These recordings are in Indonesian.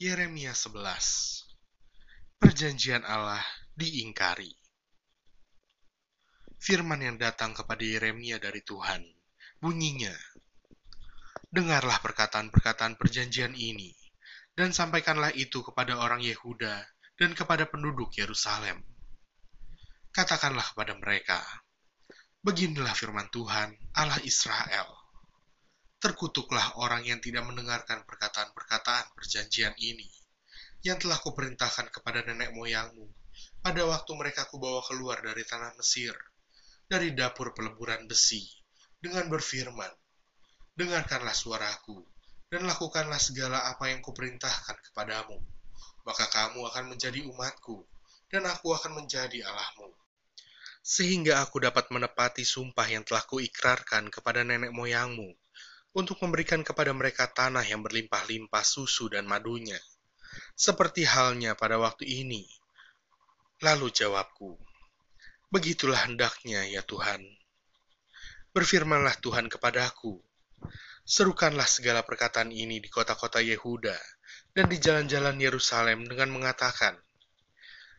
Yeremia 11 Perjanjian Allah diingkari Firman yang datang kepada Yeremia dari Tuhan, bunyinya, Dengarlah perkataan-perkataan perjanjian ini, dan sampaikanlah itu kepada orang Yehuda dan kepada penduduk Yerusalem. Katakanlah kepada mereka, Beginilah firman Tuhan, Allah Israel. Terkutuklah orang yang tidak mendengarkan perkataan-perkataan perjanjian ini, yang telah kuperintahkan kepada nenek moyangmu pada waktu mereka kubawa keluar dari tanah Mesir, dari dapur peleburan besi, dengan berfirman, Dengarkanlah suaraku, dan lakukanlah segala apa yang kuperintahkan kepadamu, maka kamu akan menjadi umatku, dan aku akan menjadi Allahmu. Sehingga aku dapat menepati sumpah yang telah kuikrarkan kepada nenek moyangmu, untuk memberikan kepada mereka tanah yang berlimpah-limpah susu dan madunya, seperti halnya pada waktu ini. Lalu jawabku, Begitulah hendaknya ya Tuhan. Berfirmanlah Tuhan kepadaku, Serukanlah segala perkataan ini di kota-kota Yehuda dan di jalan-jalan Yerusalem dengan mengatakan,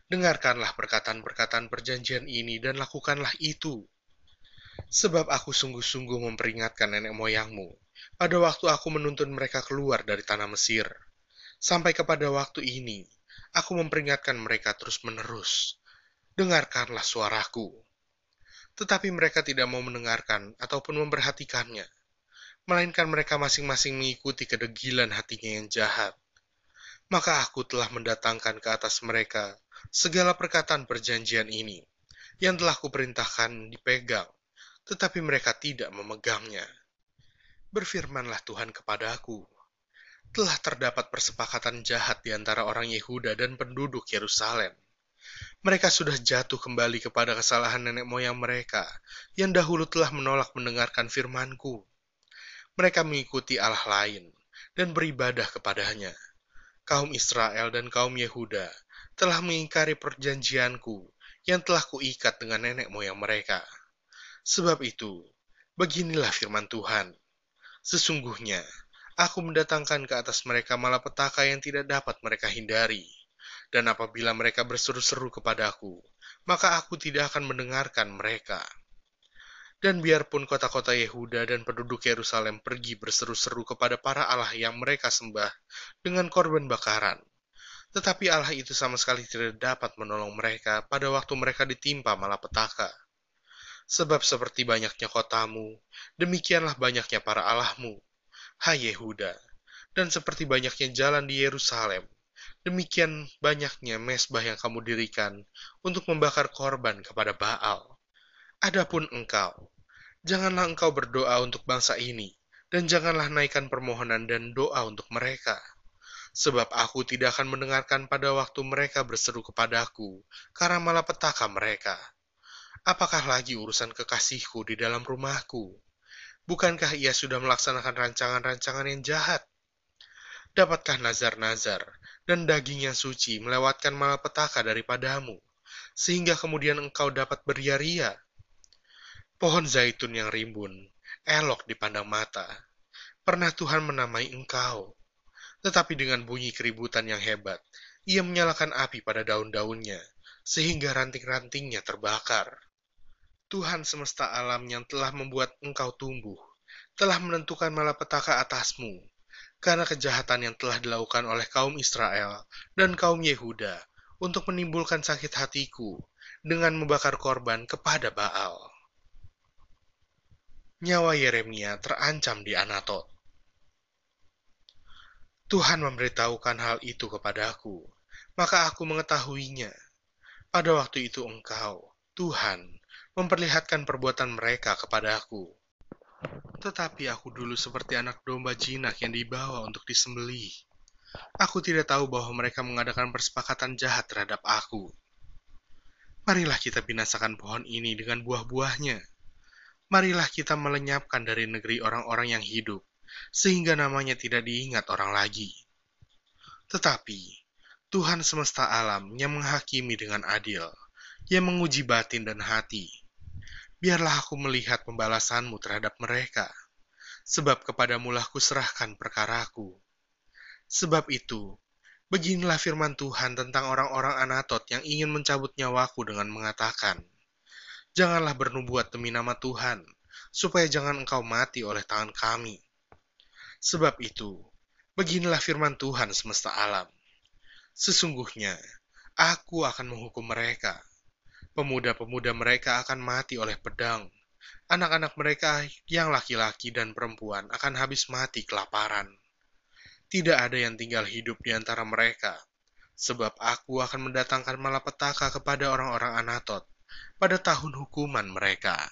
Dengarkanlah perkataan-perkataan perjanjian ini dan lakukanlah itu. Sebab aku sungguh-sungguh memperingatkan nenek moyangmu pada waktu aku menuntun mereka keluar dari tanah Mesir. Sampai kepada waktu ini, aku memperingatkan mereka terus-menerus. Dengarkanlah suaraku. Tetapi mereka tidak mau mendengarkan ataupun memperhatikannya, melainkan mereka masing-masing mengikuti kedegilan hatinya yang jahat. Maka aku telah mendatangkan ke atas mereka segala perkataan perjanjian ini yang telah kuperintahkan dipegang, tetapi mereka tidak memegangnya. Berfirmanlah Tuhan kepadaku, telah terdapat persepakatan jahat di antara orang Yehuda dan penduduk Yerusalem. Mereka sudah jatuh kembali kepada kesalahan nenek moyang mereka yang dahulu telah menolak mendengarkan firmanku. Mereka mengikuti Allah lain dan beribadah kepadanya. Kaum Israel dan kaum Yehuda telah mengingkari perjanjianku yang telah kuikat dengan nenek moyang mereka. Sebab itu, beginilah firman Tuhan. Sesungguhnya, aku mendatangkan ke atas mereka malapetaka yang tidak dapat mereka hindari. Dan apabila mereka berseru-seru kepadaku, maka aku tidak akan mendengarkan mereka. Dan biarpun kota-kota Yehuda dan penduduk Yerusalem pergi berseru-seru kepada para Allah yang mereka sembah dengan korban bakaran, tetapi Allah itu sama sekali tidak dapat menolong mereka pada waktu mereka ditimpa malapetaka. Sebab seperti banyaknya kotamu, demikianlah banyaknya para Allahmu, hai Yehuda, dan seperti banyaknya jalan di Yerusalem, demikian banyaknya mesbah yang kamu dirikan untuk membakar korban kepada Baal. Adapun engkau, janganlah engkau berdoa untuk bangsa ini, dan janganlah naikkan permohonan dan doa untuk mereka sebab aku tidak akan mendengarkan pada waktu mereka berseru kepadaku, karena malapetaka mereka. Apakah lagi urusan kekasihku di dalam rumahku? Bukankah ia sudah melaksanakan rancangan-rancangan yang jahat? Dapatkah nazar-nazar dan daging yang suci melewatkan malapetaka daripadamu, sehingga kemudian engkau dapat beria-ria? Pohon zaitun yang rimbun, elok dipandang mata. Pernah Tuhan menamai engkau, tetapi dengan bunyi keributan yang hebat, ia menyalakan api pada daun-daunnya, sehingga ranting-rantingnya terbakar. Tuhan semesta alam yang telah membuat engkau tumbuh, telah menentukan malapetaka atasmu, karena kejahatan yang telah dilakukan oleh kaum Israel dan kaum Yehuda untuk menimbulkan sakit hatiku dengan membakar korban kepada Baal. Nyawa Yeremia terancam di Anatot. Tuhan memberitahukan hal itu kepadaku, maka aku mengetahuinya. Pada waktu itu engkau, Tuhan, memperlihatkan perbuatan mereka kepadaku. Tetapi aku dulu seperti anak domba jinak yang dibawa untuk disembelih. Aku tidak tahu bahwa mereka mengadakan persepakatan jahat terhadap aku. Marilah kita binasakan pohon ini dengan buah-buahnya. Marilah kita melenyapkan dari negeri orang-orang yang hidup sehingga namanya tidak diingat orang lagi. Tetapi, Tuhan semesta alam yang menghakimi dengan adil, yang menguji batin dan hati. Biarlah aku melihat pembalasanmu terhadap mereka, sebab kepadamulah kuserahkan perkaraku. Sebab itu, Beginilah firman Tuhan tentang orang-orang Anatot yang ingin mencabut nyawaku dengan mengatakan, Janganlah bernubuat demi nama Tuhan, supaya jangan engkau mati oleh tangan kami. Sebab itu, beginilah firman Tuhan semesta alam. Sesungguhnya, aku akan menghukum mereka. Pemuda-pemuda mereka akan mati oleh pedang, anak-anak mereka yang laki-laki dan perempuan akan habis mati kelaparan. Tidak ada yang tinggal hidup di antara mereka, sebab aku akan mendatangkan malapetaka kepada orang-orang Anatot pada tahun hukuman mereka.